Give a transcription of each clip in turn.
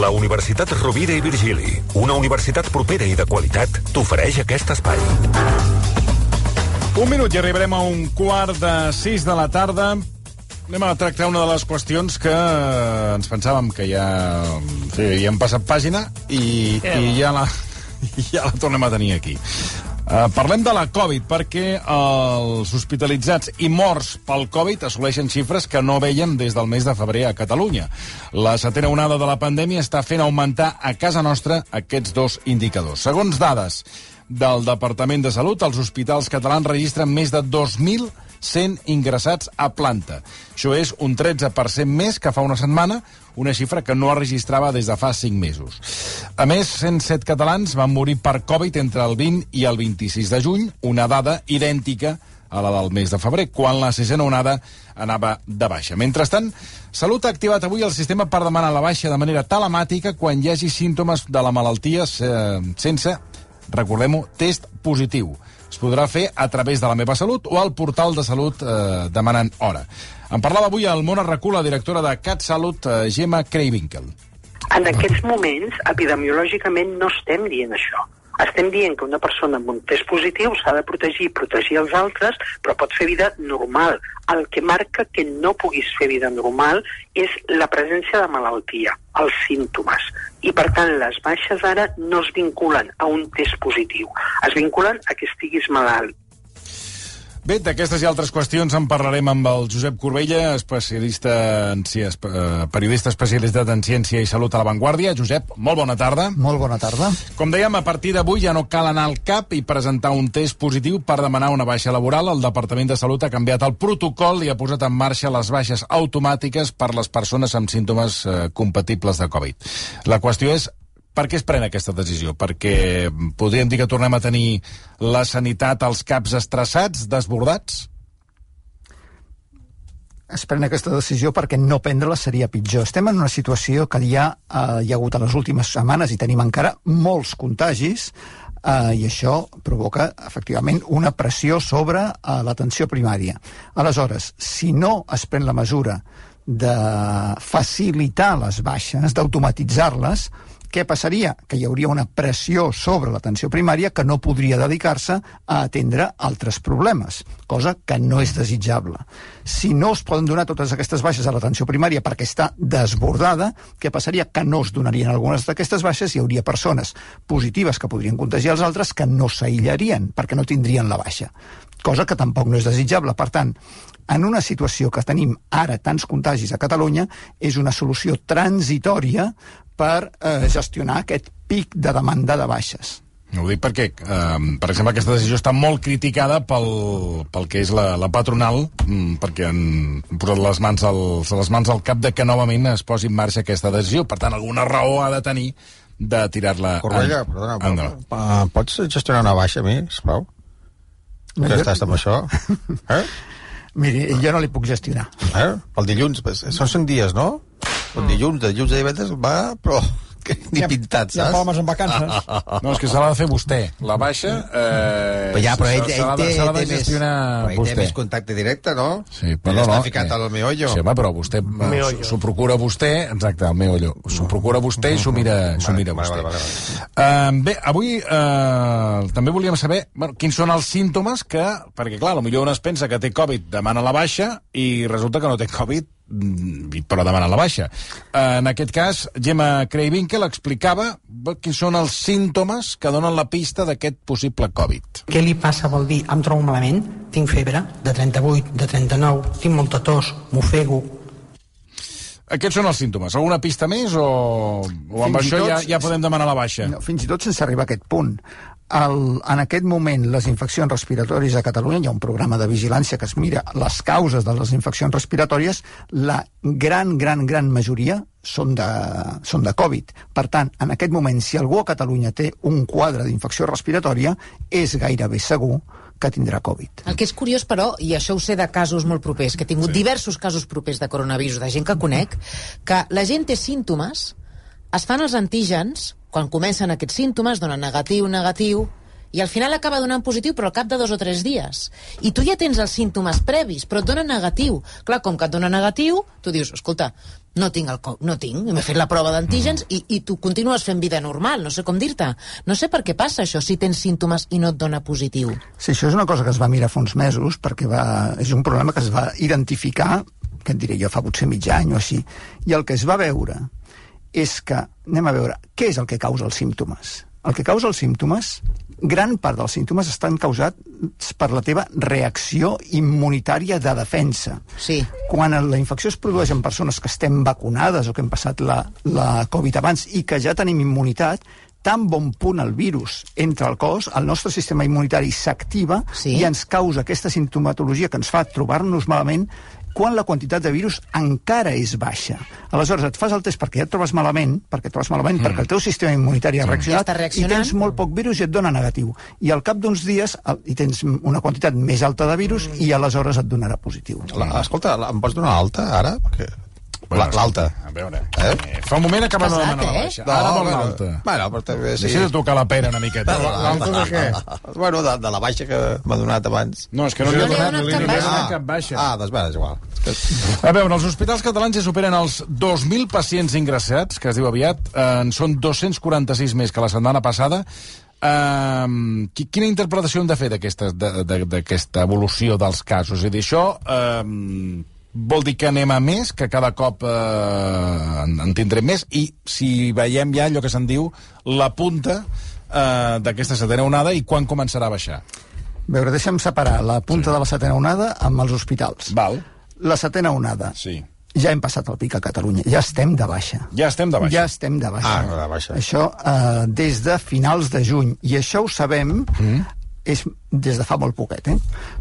La Universitat Rovira i Virgili, una universitat propera i de qualitat, t'ofereix aquest espai. Un minut i arribarem a un quart de sis de la tarda. Anem a tractar una de les qüestions que ens pensàvem que ja, en fi, ja hem passat pàgina i, i ja, la, ja la tornem a tenir aquí. Uh, parlem de la Covid, perquè els hospitalitzats i morts pel Covid assoleixen xifres que no veien des del mes de febrer a Catalunya. La setena onada de la pandèmia està fent augmentar a casa nostra aquests dos indicadors. Segons dades del Departament de Salut, els hospitals catalans registren més de 2.100 ingressats a planta. Això és un 13% més que fa una setmana, una xifra que no es registrava des de fa 5 mesos. A més, 107 catalans van morir per Covid entre el 20 i el 26 de juny, una dada idèntica a la del mes de febrer, quan la sisena onada anava de baixa. Mentrestant, Salut ha activat avui el sistema per demanar la baixa de manera telemàtica quan hi hagi símptomes de la malaltia eh, sense, recordem-ho, test positiu. Podrà fer a través de la meva salut o al portal de salut eh, demanant hora. En parlava avui al Mona Recul, la directora de CatSalut, eh, Gemma Kreivinkel. En aquests moments, epidemiològicament, no estem dient això. Estem dient que una persona amb un test positiu s'ha de protegir i protegir els altres, però pot fer vida normal. El que marca que no puguis fer vida normal és la presència de malaltia, els símptomes. I, per tant, les baixes ara no es vinculen a un test positiu. Es vinculen a que estiguis malalt Bé, d'aquestes i altres qüestions en parlarem amb el Josep Corbella, especialista en eh, periodista especialitzat en ciència i salut a la Vanguardia. Josep, molt bona tarda. Molt bona tarda. Com dèiem, a partir d'avui ja no cal anar al CAP i presentar un test positiu per demanar una baixa laboral. El Departament de Salut ha canviat el protocol i ha posat en marxa les baixes automàtiques per les persones amb símptomes eh, compatibles de Covid. La qüestió és per què es pren aquesta decisió? Perquè podríem dir que tornem a tenir la sanitat als caps estressats, desbordats? es pren aquesta decisió perquè no prendre-la seria pitjor. Estem en una situació que ja eh, hi ha hagut en les últimes setmanes i tenim encara molts contagis eh, i això provoca efectivament una pressió sobre eh, l'atenció primària. Aleshores, si no es pren la mesura de facilitar les baixes, d'automatitzar-les, què passaria? Que hi hauria una pressió sobre l'atenció primària que no podria dedicar-se a atendre altres problemes, cosa que no és desitjable. Si no es poden donar totes aquestes baixes a l'atenció primària perquè està desbordada, què passaria? Que no es donarien algunes d'aquestes baixes i hi hauria persones positives que podrien contagiar els altres que no s'aïllarien perquè no tindrien la baixa cosa que tampoc no és desitjable. Per tant, en una situació que tenim ara tants contagis a Catalunya, és una solució transitòria per eh, gestionar aquest pic de demanda de baixes. Ho dic perquè, eh, per exemple, aquesta decisió està molt criticada pel, pel que és la, la patronal, mm, perquè han posat les mans, al, les mans al cap de que novament es posi en marxa aquesta decisió. Per tant, alguna raó ha de tenir de tirar-la Corbella, en, perdona, endavant. uh, pots gestionar una baixa a mi, sisplau? No, que estàs amb això? Eh? Miri, jo no li puc gestionar. eh? El dilluns, són cinc dies, no? El dilluns, de dilluns a divendres va, però ni pintat, saps? palmes en vacances. No, és que se l'ha de fer vostè. La baixa... Eh, Però ja, però ell, ell té, de té, més, però ell té més contacte directe, no? Sí, Ell però no, està no, ficat eh, al meollo. Sí, home, però vostè s'ho procura vostè, exacte, el meollo. S'ho procura vostè i s'ho mira, s'ho mira vale, vostè. vale, vale, Uh, bé, avui uh, també volíem saber bueno, quins són els símptomes que, perquè clar, potser un es pensa que té Covid, demana la baixa i resulta que no té Covid, però demana la baixa. Uh, en aquest cas, Gemma Kreivinkel explicava quins són els símptomes que donen la pista d'aquest possible Covid. Què li passa vol dir, em trobo malament, tinc febre de 38, de 39, tinc molta tos, m'ofego, Aquests són els símptomes. Alguna pista més o, o amb Fins i això tot- ja, ja podem demanar la baixa? No, fins i tot sense arribar a aquest punt. El, en aquest moment, les infeccions respiratòries a Catalunya, hi ha un programa de vigilància que es mira les causes de les infeccions respiratòries, la gran, gran, gran majoria són de, són de Covid. Per tant, en aquest moment, si algú a Catalunya té un quadre d'infecció respiratòria, és gairebé segur que tindrà Covid. El que és curiós, però, i això ho sé de casos molt propers, que he tingut sí. diversos casos propers de coronavirus, de gent que conec, que la gent té símptomes, es fan els antígens, quan comencen aquests símptomes, donen negatiu, negatiu, i al final acaba donant positiu però al cap de dos o tres dies. I tu ja tens els símptomes previs, però et dona negatiu. Clar, com que et dona negatiu, tu dius, escolta, no tinc el no tinc, m'he fet la prova d'antígens i, i tu continues fent vida normal, no sé com dir-te. No sé per què passa això, si tens símptomes i no et dona positiu. Sí, això és una cosa que es va mirar fa uns mesos, perquè va, és un problema que es va identificar, que et diré jo, fa potser mig any o així, i el que es va veure és que, anem a veure, què és el que causa els símptomes? El que causa els símptomes, gran part dels símptomes estan causats per la teva reacció immunitària de defensa. Sí. Quan la infecció es produeix en persones que estem vacunades o que hem passat la, la Covid abans i que ja tenim immunitat, tan bon punt el virus entra al cos, el nostre sistema immunitari s'activa Sí. i ens causa aquesta sintomatologia que ens fa trobar-nos malament quan la quantitat de virus encara és baixa. Aleshores, et fas el test perquè ja et trobes malament, perquè et trobes malament, mm. perquè el teu sistema immunitari ha reaccionat, Ja i tens molt poc virus i et dona negatiu. I al cap d'uns dies el- i tens una quantitat més alta de virus Mm. i aleshores et donarà positiu. La, escolta, la, em pots donar alta, ara? Perquè... La- L'alta. A veure, Eh? fa un moment acaba de demanar la eh? baixa. Ara vol bueno, l'alta. Bueno, però també... Sí. Deixa de tocar la pera una miqueta. L'alta de què? Bueno, de, de la baixa que m'ha donat abans. No, és que no, No li ha donat, no li ha baixa. donat cap baixa. Ah, doncs bé, és igual. A veure, els hospitals catalans ja superen els 2.000 pacients ingressats, que es diu aviat. Eh, en són 246 més que la setmana passada. Uh, quina interpretació hem de fer d'aquesta de- de- d'aquesta evolució dels casos? És a dir, això uh, vol dir que anem a més, que cada cop uh, en, en tindrem més, i si veiem ja allò que se'n diu la punta uh, d'aquesta setena onada i quan començarà a baixar. A veure, deixa'm separar la punta sí. de la setena onada amb els hospitals. Val? La setena onada. Sí. Ja hem passat el pic a Catalunya. Ja estem de baixa. Ja estem de baixa. Ja estem de baixa. Ah, de baixa. Això eh, des de finals de juny. I això ho sabem mm. És des de fa molt poquet, eh?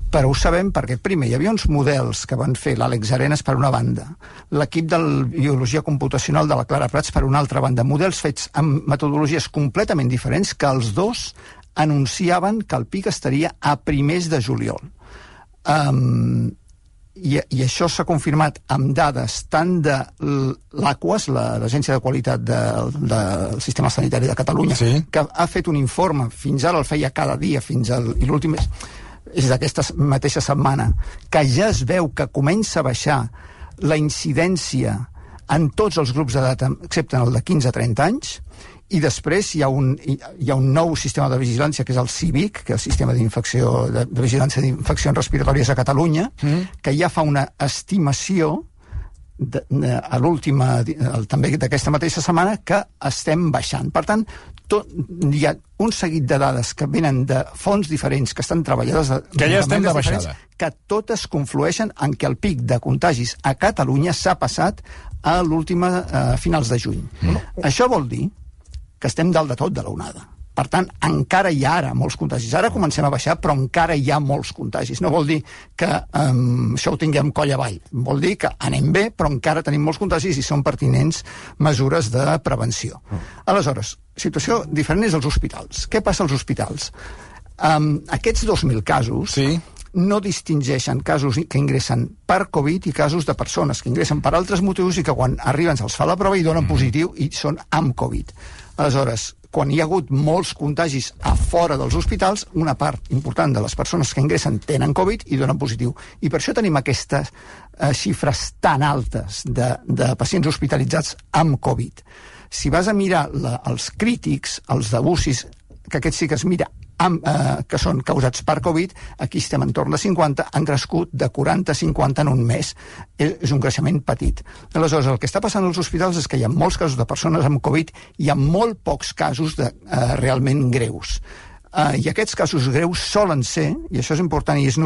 Però ho sabem perquè, primer, hi havia uns models que van fer l'Àlex Arenas per una banda, l'equip de Biologia Computacional de la Clara Prats per una altra banda, models fets amb metodologies completament diferents que els dos anunciaven que el pic estaria a primers de juliol. Um, i, i això s'ha confirmat amb dades tant de l'AQUAS, la- l'Agència de Qualitat de, del Sistema Sanitari de Catalunya, Sí. que ha fet un informe, fins ara el feia cada dia, fins al, i l'últim és, és d'aquesta mateixa setmana, que ja es veu que comença a baixar la incidència en tots els grups d'edat, excepte en el de 15 a 30 anys, i després hi ha, un, hi ha un nou sistema de vigilància, que és el CIVIC, que és el sistema d'infecció de, de vigilància d'infeccions respiratòries a Catalunya, mm. que ja fa una estimació de, de, a l'última, també d'aquesta mateixa setmana, que estem baixant. Per tant, tot, hi ha un seguit de dades que venen de fonts diferents, que estan treballades... De, Que ja estem de baixada. Que totes conflueixen en que el pic de contagis a Catalunya s'ha passat a l'última eh, finals de juny. Mm. Això vol dir que estem dalt de tot de la onada. Per tant, encara hi ha ara molts contagis. Ara comencem a baixar, però encara hi ha molts contagis. No vol dir que um, això ho tinguem coll avall. Vol dir que anem bé, però encara tenim molts contagis i són pertinents mesures de prevenció. Aleshores, situació diferent és als hospitals. Què passa als hospitals? Um, aquests 2.000 casos Sí. no distingeixen casos que ingressen per Covid i casos de persones que ingressen per altres motius i que quan arriben se'ls fa la prova i donen positiu i són amb Covid. Aleshores, quan hi ha hagut molts contagis a fora dels hospitals, una part important de les persones que ingressen tenen Covid i donen positiu. I per això tenim aquestes eh, xifres tan altes de, de pacients hospitalitzats amb Covid. Si vas a mirar la, els crítics, els d'abusis, que aquests sí que es mira amb, eh, que són causats per Covid, aquí estem entorn de 50, han crescut de 40 a 50 en un mes. És, és un creixement petit. Aleshores, el que està passant als hospitals és que hi ha molts casos de persones amb Covid i hi ha molt pocs casos de, eh, realment greus. Uh, I aquests casos greus solen ser, i això és important i és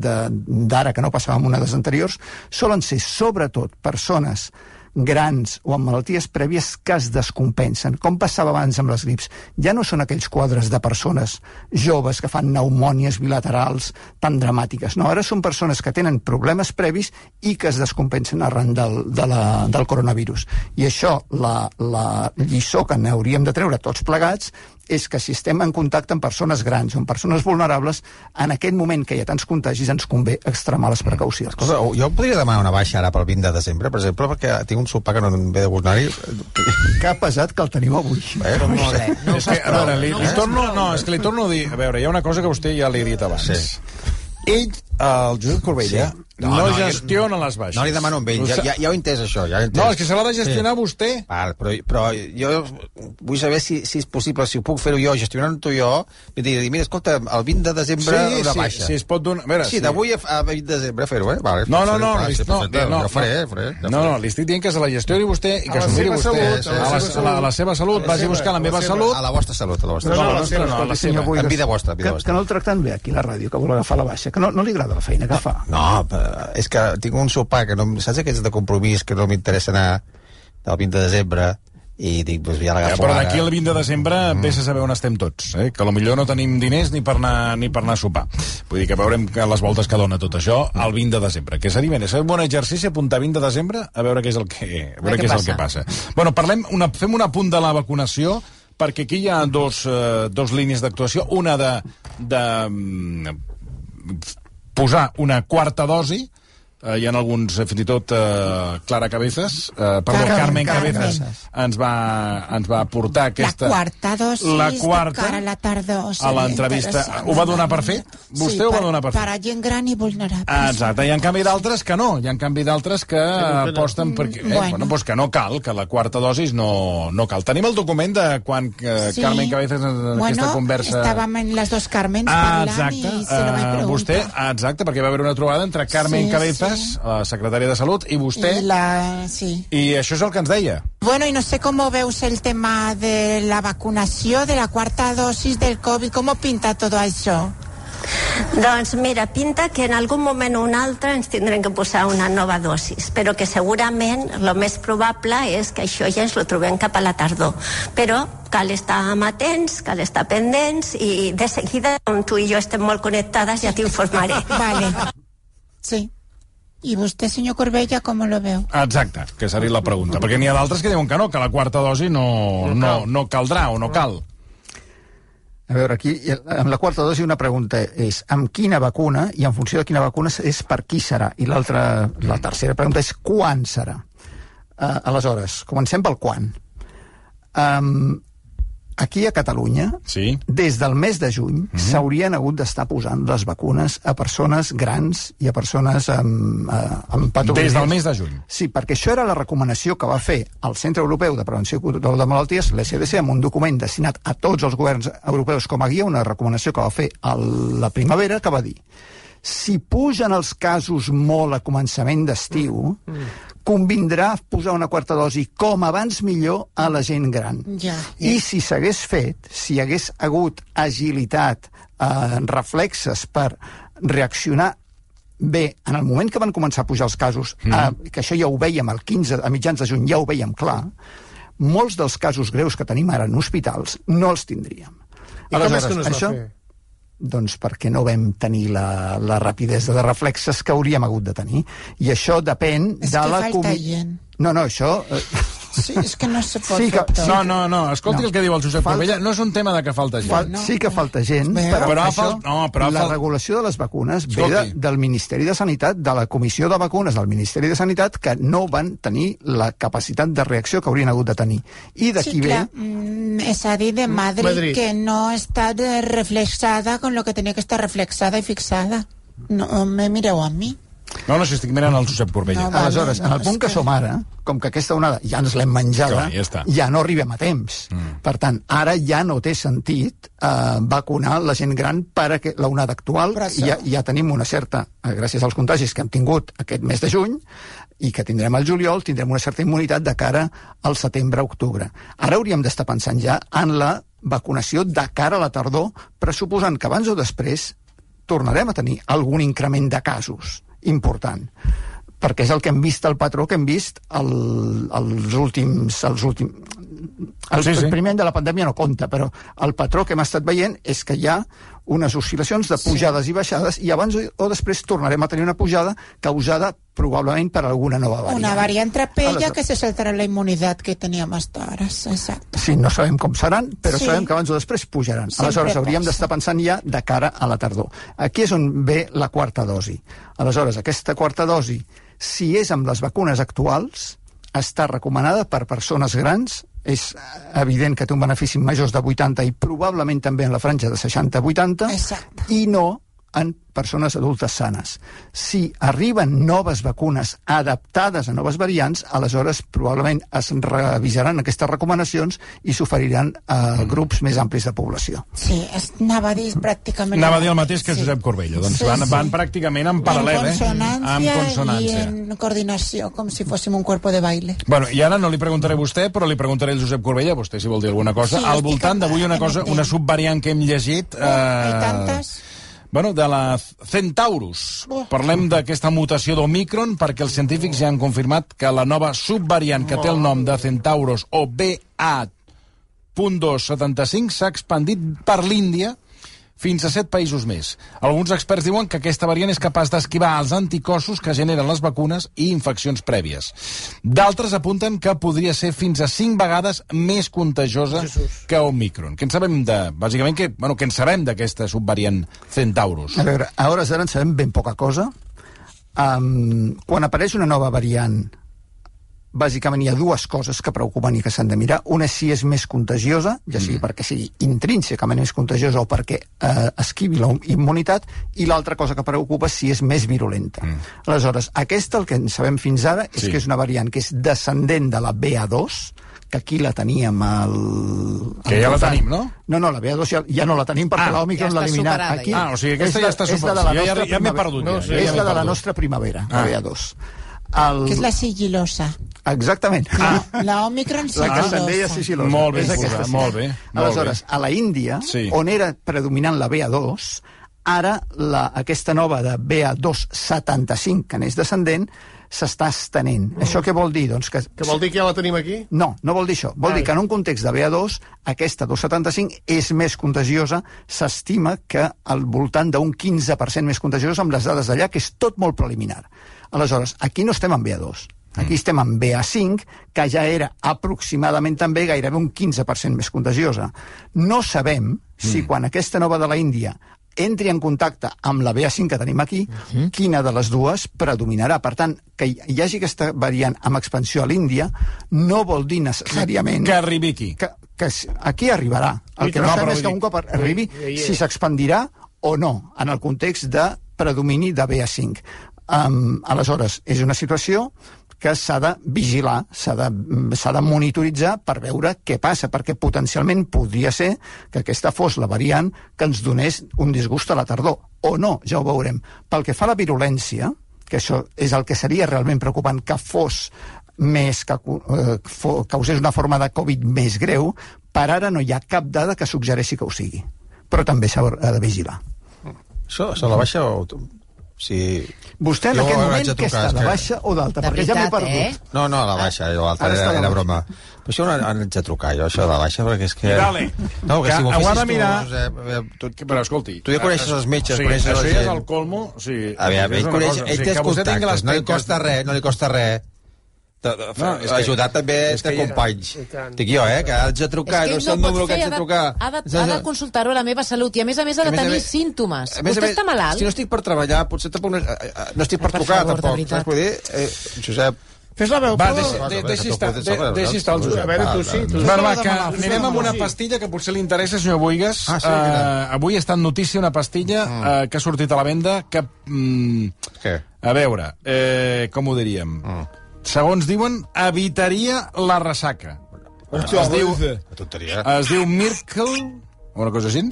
de- d'ara que no passava amb onades anteriors, solen ser sobretot persones grans o amb malalties prèvies que es descompensen, com passava abans amb les grips. Ja no són aquells quadres de persones joves que fan pneumònies bilaterals tan dramàtiques. No, ara són persones que tenen problemes previs i que es descompensen arran del, de la, del coronavirus. I això, la, la lliçó que n'hauríem de treure tots plegats és que si estem en contacte amb persones grans o amb persones vulnerables, en aquest moment que hi ha tants contagis ens convé extremar les precaucions. Escolta, jo podria demanar una baixa ara pel 20 de desembre, per exemple, perquè tinc un sopar que no em ve de gust-anar-hi. Que pesat que el teniu avui. Eh? Molt bé. No és que, a veure, li, li torno, no, és que li torno a dir... A veure, hi ha una cosa que vostè ja li he dit abans. Sí. Ell, el Josep Corbella, Sí. no, No, no, no, gestiona les baixes. No li demano amb ell, ja, ja, ja ho he entès, això. Ja he entès. No, és que se l'ha de gestionar sí. vostè. Val, però, però jo vull saber si, si és possible, si ho puc fer-ho jo, gestionant-ho jo, i dir, mira, escolta, el 20 de desembre Sí, una sí, baixa. sí, es pot donar... A veure, Sí, d'avui a, a 20 de desembre fer-ho, eh? Vale, No, no, no, sí, no, perfecte, no, faré, no. eh, faré. ja No, faré. no, li estic dient que se la gestioni vostè i que A la s'ho miri vostè. salut, a, la, a, la, a la seva salut, vagi a buscar la meva salut. A la vostra salut, a la vostra No, salut. no, la seva, no, la seva. En vida vostra, en vida vostra. que no el tracten bé aquí a la ràdio, que vol agafar la baixa, que no, no li agrada la feina que fa. No, però és que tinc un sopar que no, saps aquests de compromís que no m'interessa anar del 20 de desembre i dic, doncs ja Ja, l'agafo però ara. d'aquí al 20 de desembre mm. vés a saber on estem tots, eh? que millor no tenim diners ni per, anar, ni per anar a sopar. Vull dir que veurem que les voltes que dona tot això al 20 de desembre. Que seria, bé, seria un bon exercici apuntar 20 de desembre a veure què és el que, a veure què és el que passa. Bueno, parlem una, fem un apunt de la vacunació perquè aquí hi ha dos, eh, dos línies d'actuació. Una de, de mm, posar una quarta dosi eh, hi ha alguns, eh, fins i tot, eh, Clara Cabezas, eh, perdó, Carmen, Carmen, Carmen. Cabezas, ens va, ens va portar aquesta... La quarta dosis la quarta, cara a la tardor. a l'entrevista. Ho va donar per fet? Vostè sí, ho va per, donar per per fet? a gent gran i vulnerable. Ah, Exacte, hi ha en canvi d'altres que no, hi ha en canvi d'altres que aposten perquè... Eh, bueno. Bueno. bueno, doncs que no cal, que la quarta dosis no, no cal. Tenim el document de quan eh, Sí. Carmen Cabezas en bueno, aquesta conversa... estàvem en les dos Carmens Ah, parlant exacte. i se lo vaig preguntar. vostè, ah, exacte, perquè va haver una trobada entre Carmen Sí, Cabezas, sí. La secretària de Salut, i vostè, Y la, sí. i això és el que ens deia. Bueno, y no sé cómo veus el tema de la vacunación, de la cuarta dosis del COVID, ¿cómo pinta todo eso? Doncs mira, pinta que en algun moment o un altre ens tindrem que posar una nova dosis, però que segurament el més probable és que això ja ens lo trobem cap a la tardor. Però cal estar amatents, cal estar pendents i de seguida, on tu i jo estem molt connectades, ja t'informaré. Vale. Sí. ¿Y usted, señor Corbella, cómo lo veo? Exacte, que seria la pregunta. Perquè n'hi ha d'altres que diuen que no, que la quarta dosi no, no, no caldrà o no cal. A veure, aquí, amb la quarta dosi, una pregunta és amb quina vacuna, i en funció de quina vacuna és per qui serà. I l'altra, la tercera pregunta és quan serà. Uh, aleshores, comencem pel quan. Um, aquí a Catalunya, Sí. des del mes de juny, s'haurien hagut d'estar posant les vacunes a persones grans i a persones amb, eh, amb patologies. Des del mes de juny. Sí, perquè això era la recomanació que va fer el Centre Europeu de Prevenció i Control de Malalties, l'ECDC, amb un document destinat a tots els governs europeus com a guia, una recomanació que va fer a la primavera, que va dir si pugen els casos molt a començament d'estiu, convindrà posar una quarta dosi com abans millor a la gent gran. Ja. I si s'hagués fet, si hi hagués hagut agilitat, eh, reflexes per reaccionar bé, en el moment que van començar a pujar els casos, mm. eh, que això ja ho veiem el 15, a mitjans de juny ja ho veiem clar, molts dels casos greus que tenim ara en hospitals no els tindríem. I com és que no es va això, fer? Doncs perquè no vam tenir la, la rapidesa de reflexes que hauríem hagut de tenir. I això depèn És de que la... falta comi- gent. No, no, això... Eh, Sí, és que no se pot Sí que- tot. No, no, no, escolti No. el que diu el Josep Falta- Corbella, no és un tema de que falta gent. Fal, sí que falta gent, Bé. però, Però això, fal- no, però la fal- regulació de les vacunes ve Escolti. de, del Ministeri de Sanitat, de la Comissió de Vacunes del Ministeri de Sanitat, que no van tenir la capacitat de reacció que haurien hagut de tenir. I d'aquí Sí, ve... clar, mm, és a dir, de Madrid, Madrid. que no ha estat eh, reflexada con lo que tenía que estar reflexada y fixada. No, me mireu a mi. No, no, si estic mirant el Josep Corbella. No. Aleshores, no, en el punt que que- som ara, com que aquesta onada ja ens l'hem menjada, Clar, ja està. ja no arribem a temps. Mm. Per tant, ara ja no té sentit eh, vacunar la gent gran per a la onada actual. Això- Ja, ja tenim una certa, eh, gràcies als contagis que hem tingut aquest mes de juny, i que tindrem al juliol, tindrem una certa immunitat de cara al setembre-octubre. Ara hauríem d'estar pensant ja en la vacunació de cara a la tardor, pressuposant que abans o després tornarem a tenir algun increment de casos important perquè és el que hem vist, el patró que hem vist el, els últims... Els últims el, Sí, sí, el primer any de la pandèmia no compta, però el patró que hem estat veient és que hi ha unes oscil·lacions de pujades sí. i baixades i abans o després tornarem a tenir una pujada causada probablement per alguna nova variant. Una variante trapella que se saltará la inmunidad que teníamos hasta ahora. Exacto. Sí, no sabem com seran, però Sí. sabem que abans o després pujaran. Sempre Aleshores, hauríem d'estar pensant ja de cara a la tardor. Aquí és on ve la quarta dosi. Aleshores, aquesta quarta dosi, si és amb les vacunes actuals, està recomanada per persones grans, és evident que té un benefici en majors de 80 i probablement també en la franja de 60-80, Exacte. i no en persones adultes sanes. Si arriben noves vacunes adaptades a noves variants, aleshores probablement es revisaran aquestes recomanacions i s'oferiran a grups més amplis de població. Sí, es, anava a dir pràcticament... Anava a dir el mateix que Sí. Josep Corbello. Doncs Sí, van, sí. van pràcticament en paral·lel, en eh? consonància, En consonància. i en coordinació, com si fóssim un cuerpo de baile. Bueno, i ara no li preguntaré a vostè, però li preguntaré al Josep Corbella, vostè si vol dir alguna cosa. Sí, al voltant d'avui una cosa, una subvariant que hem llegit... Oh, hay tantes. Bueno, de la Centaurus. Oh. Parlem d'aquesta mutació d'Omicron perquè els científics ja han confirmat que la nova subvariant que té el nom de Centaurus o BA.275 s'ha expandit per l'Índia fins a set països més. Alguns experts diuen que aquesta variant és capaç d'esquivar els anticossos que generen les vacunes i infeccions prèvies. D'altres apunten que podria ser fins a cinc vegades més contagiosa que Omicron. Què en sabem de... Bàsicament, que, bueno, què en sabem d'aquesta subvariant Centaurus? A veure, a hores d'ara en sabem ben poca cosa. Um, quan apareix una nova variant, bàsicament hi ha dues coses que preocupen i que s'han de mirar. Una és si és més contagiosa, ja sigui mm. perquè sigui intrínsecament més contagiosa o perquè eh, esquivi la immunitat, i l'altra cosa que preocupa és si és més virulenta. Mm. Aleshores, aquesta, el que en sabem fins ara, és Sí. que és una variant que és descendent de la BA2, que aquí la teníem al... Que ja la tenim, no? No, no, la BA2 ja, ja no la tenim perquè Ah, l'Òmicron ja l'ha eliminat. superada, Aquí ja. Ah, o sigui, aquesta és ja està superada. ja- ja m'he perdut, No, ja, ja és m'he la de la nostra primavera, Ah. la BA2. El... Que és la sigilosa. Exactament. La, la Omicron La que se'n deia sigilosa. Molt És aquesta, molt bé, molt Aleshores, bé. a la Índia, Sí. on era predominant la BA2, ara la, aquesta nova de BA275, que n'és descendent, s'està estenent. Mm. Això què vol dir? Doncs que, Que vol dir que ja la tenim aquí? no, no vol dir això. Vol Ai. dir que en un context de BA2, aquesta 275 és més contagiosa, s'estima que al voltant d'un 15% més contagiosa amb les dades d'allà, que és tot molt preliminar. Aleshores, aquí no estem en BA2, aquí estem en BA5, que ja era aproximadament també gairebé un 15% més contagiosa. No sabem si quan aquesta nova de la Índia entri en contacte amb la BA5 que tenim aquí, quina de les dues predominarà. Per tant, que hi hagi aquesta variant amb expansió a l'Índia no vol dir necessàriament... Que arribi aquí. que, que aquí arribarà. El que No, no, sabem és que un cop arribi, si s'expandirà o no, en el context de predomini de BA5. Um, aleshores, és una situació que s'ha de vigilar, s'ha de, s'ha de monitoritzar per veure què passa, perquè potencialment podria ser que aquesta fos la variant que ens donés un disgust a la tardor. O no, ja ho veurem. Pel que fa a la virulència, que això és el que seria realment preocupant, que fos més que eh, causés una forma de Covid més greu, per ara no hi ha cap dada que suggereixi que ho sigui. Però també s'ha de vigilar. Això a la baixa Si... Vostè en Jo aquest moment trucar, està, és de que- baixa o d'alta? Perquè ja m'he veritat, perdut. eh? No, no, la baixa, jo, Ara era, era broma. Però això no haig de trucar, jo, això de la baixa, perquè és que... Dale. No, que, Que si m'ho fessis tu, mirar- Josep, eh, tu, Que, però escolti... Tu ja coneixes els metges, sí, coneixes això la ja és gent. el colmo. Sí, A veure, és ell, coneix, ell sigui, té els que contactes, no li costa res, no li costa res. No, és que- ajudar també és que ja- companys. Dic jo, eh, que haig de És trucar, que no sé el no número que haig ha de trucar. ha de, ha de consultar-ho a la meva salut i a més a més ha A de tenir més- símptomes. A més a Vostè més, està malalt? Si no estic per treballar, potser tampoc no, eh, eh, no estic per Per trucar, favor, tampoc. Saps què vull dir? Eh, Josep, Fes la veu, Va, deixi, de, a veure, deixi que estar, de, deixi estar el Josep. A veure, tu sí, tu va, de que anirem amb una pastilla que potser li interessa, senyor Boigas. Ah, sí, mira. avui està en notícia una pastilla eh, que ha sortit a la venda que... Mm, què? a veure, eh, com ho diríem? Mm. Segons diuen, evitaria la ressaca. Hòstia, es, diu, tonteria. es diu Miracle, o una cosa així,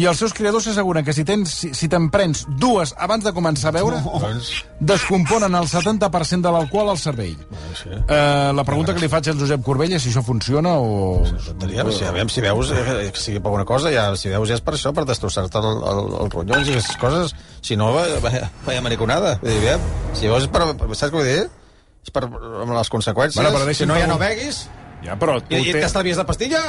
i els seus creadors s'asseguren que si tens si, si te'n prens dues abans de començar a beure, Doncs, descomponen el 70% de l'alcohol al cervell. sí. Eh, la pregunta que li faig al Josep Corbella és si això funciona o... Tonteria, si, aviam, si veus eh, que sigui per alguna cosa, ja, si veus ja és per això, per destrossar-te el, el, el ronyons i aquestes coses. Si no, vaya, vaya, mariconada. Dir, aviam, si veus és per... Saps què vull dir? És per, amb les conseqüències. Bueno, però si no, ja no beguis. Ja, però tu I, i té- t'estalvies de pastilla?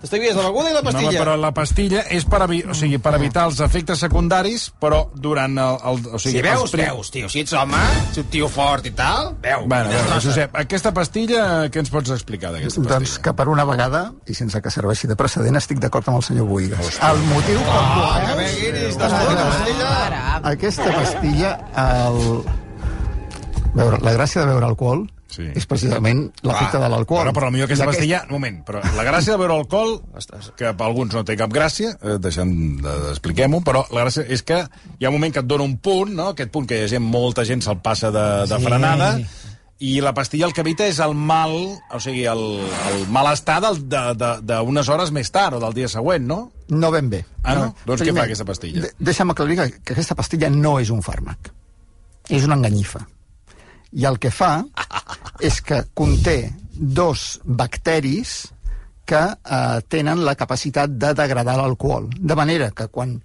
T'estalvies la beguda i la No, pastilla. però la pastilla és per, evi o sigui, per evitar els efectes secundaris, però durant el... el o sigui, Si veus, els prim- veus, tio. Si ets home, si un tio fort i tal, veu. Bueno, veure, Josep, aquesta pastilla, què ens pots explicar d'aquesta pastilla? Doncs que per una vegada, i sense que serveixi de precedent, estic d'acord amb el senyor Boigas. El motiu pel Ah, qual... que bé, guiris, d'estona, pastilla. Aquesta pastilla, el... Veure, la gràcia de beure alcohol Sí. és precisament l'efecte de l'alcohol. Però, però potser aquesta aquest- pastilla... Un moment, però la gràcia de beure alcohol, que per alguns no té cap gràcia, eh, deixem de- d'expliquem-ho, però la gràcia és que hi ha un moment que et dona un punt, no? aquest punt que hi ha gent, molta gent se'l passa de, de Sí. frenada, i la pastilla el que evita és el mal, o sigui, el, el malestar d'unes hores més tard o del dia següent, no? No ben bé. Ah, no? Doncs què Primer, fa aquesta pastilla? de- Deixa'm aclarir que, que aquesta pastilla no és un fàrmac. És una enganyifa. I el que fa és que conté dos bacteris que eh, tenen la capacitat de degradar l'alcohol. De manera que quan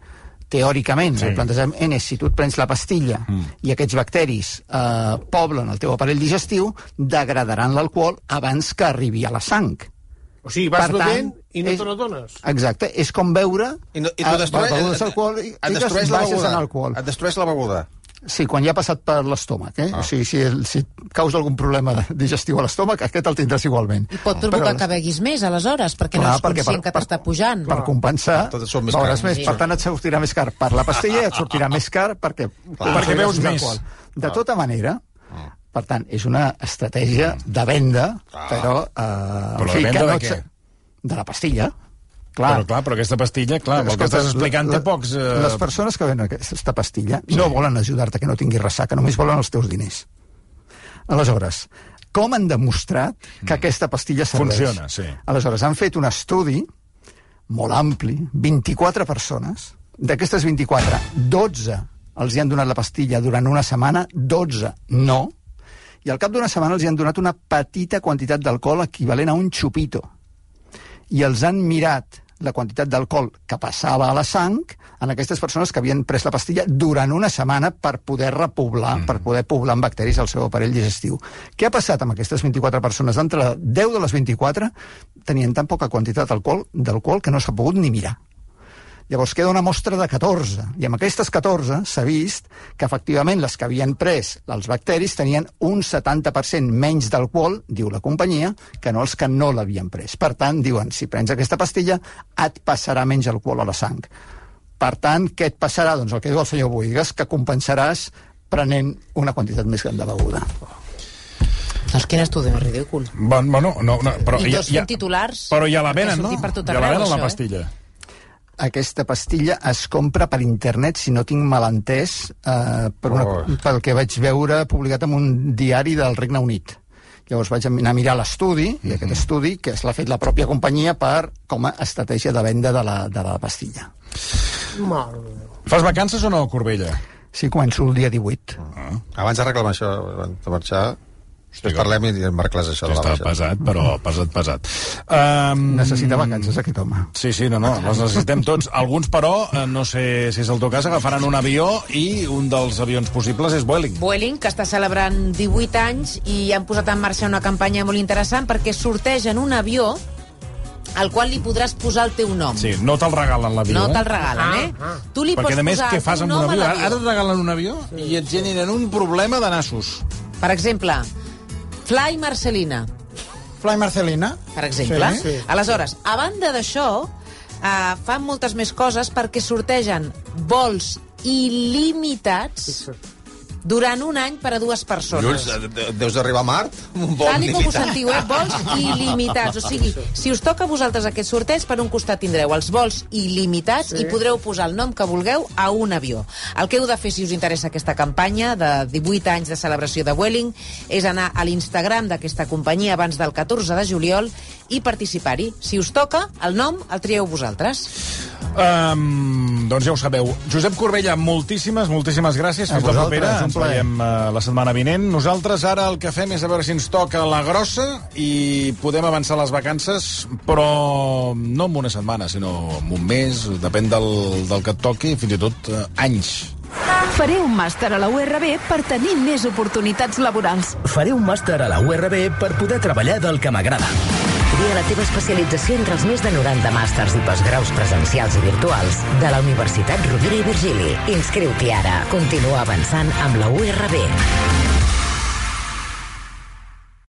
teòricament, Sí. el plantegem és si tu et prens la pastilla mm. i aquests bacteris eh, poblen el teu aparell digestiu, degradaran l'alcohol abans que arribi a la sang. O sigui, vas Per tant, bevent i no és- te n'adones. Exacte, és com beure I, no, i tu destrueix, begudes alcohol, i et destrueix la beguda. Et destrueix la beguda. Sí, quan ja ha passat per l'estómac, eh? Ah. O sigui, si, si et causa algun problema digestiu a l'estómac, aquest el tindràs igualment. I pot provocar Però- que beguis més, aleshores, perquè no Clar, és perquè conscient per- que t'està pujant. Per compensar, Tot et surt més. Sí. Per tant, et sortirà més car per la pastilla i et sortirà més car perquè... Perquè beus més. alcohol. De tota manera, per tant, és una estratègia de venda, però... Eh, Però fi, de venda de no què? De la pastilla. Clar. Però, clar, però aquesta pastilla, clar, amb el que estàs explicant, té la- pocs... Eh... Les persones que venen aquesta pastilla no volen ajudar-te que no tinguis ressaca, només volen els teus diners. Aleshores, com han demostrat que aquesta pastilla serveix? Mm. Funciona, sí. Aleshores, han fet un estudi molt ampli, 24 persones. D'aquestes 24, 12 els hi han donat la pastilla durant una setmana, 12 no, i al cap d'una setmana els hi han donat una petita quantitat d'alcohol equivalent a un xupito i els han mirat la quantitat d'alcohol que passava a la sang en aquestes persones que havien pres la pastilla durant una setmana per poder repoblar, mm. per poder poblar amb bacteris el seu aparell digestiu. Què ha passat amb aquestes 24 persones? D'entre 10 de les 24 tenien tan poca quantitat d'alcohol d'alcohol que no s'ha pogut ni mirar. Llavors queda una mostra de 14, i amb aquestes 14 s'ha vist que efectivament les que havien pres els bacteris tenien un 70% menys d'alcohol, diu la companyia, que no els que no l'havien pres. Per tant, diuen, si prens aquesta pastilla et passarà menys alcohol a la sang. Per tant, què et passarà? Doncs el que diu el senyor Boigas, que compensaràs prenent una quantitat més gran de beguda. Doncs quin estudi més ridícul. Bon, bueno, no, no, però I ja, tots ja, fent titulars. però ja la venen, no? ja la venen, la això, eh? Aquesta pastilla es compra per internet, si no tinc malentès, eh, per una, Oh. pel que vaig veure publicat en un diari del Regne Unit. Llavors vaig anar a mirar l'estudi, i aquest estudi, que l'ha fet la pròpia companyia per com a estratègia de venda de la, de la pastilla. Fas vacances o no, Corbella? Sí, començo el dia 18. Abans de reclamar això, abans de marxar, després parlem i em marcles això de la Està baixa. pesat, però pesat, pesat. Um, Necessita vacances, aquest home. Sí, sí, no, no, les necessitem tots. Alguns, però, eh, no sé si és el teu cas, agafaran un avió i un dels avions possibles és Vueling. Vueling, que està celebrant 18 anys i han posat en marxa una campanya molt interessant perquè sortegen un avió al qual li podràs posar el teu nom. Sí, no te'l regalen l'avió, No eh? te'l regalen, eh? Tu li Perquè, pots a més, posar què fas amb un avió? Ara, et regalen un avió i et generen un problema de nassos. Per exemple, Fly Marcelina, Fly Marcelina. per exemple. Sí, sí. Aleshores, a banda d'això, eh, fan moltes més coses perquè sortegen vols il·limitats durant un any per a dues persones. Lluís, de- de- deus d'arribar a Mart amb un vol Tal i com ho sentiu, eh? Vols il·limitats. O sigui, si us toca a vosaltres aquest sorteig, per un costat tindreu els vols il·limitats sí. i podreu posar el nom que vulgueu a un avió. El que heu de fer, si us interessa aquesta campanya de 18 anys de celebració de Vueling, és anar a l'Instagram d'aquesta companyia abans del 14 de juliol i participar-hi. Si us toca, el nom el trieu vosaltres. Um, doncs ja ho sabeu. Josep Corbella, moltíssimes, moltíssimes gràcies. A Fins la propera. Ens veiem uh, la setmana vinent. Nosaltres ara el que fem és a veure si ens toca la grossa i podem avançar les vacances, però no en una setmana, sinó en un mes, depèn del, del que et toqui, fins i tot uh, anys. Faré un màster a la URB per tenir més oportunitats laborals. Faré un màster a la URB per poder treballar del que m'agrada. Tria la teva especialització entre els més de 90 màsters i postgraus presencials i virtuals de la Universitat Rovira i Virgili. Inscriu-t'hi ara. Continua avançant amb la URB.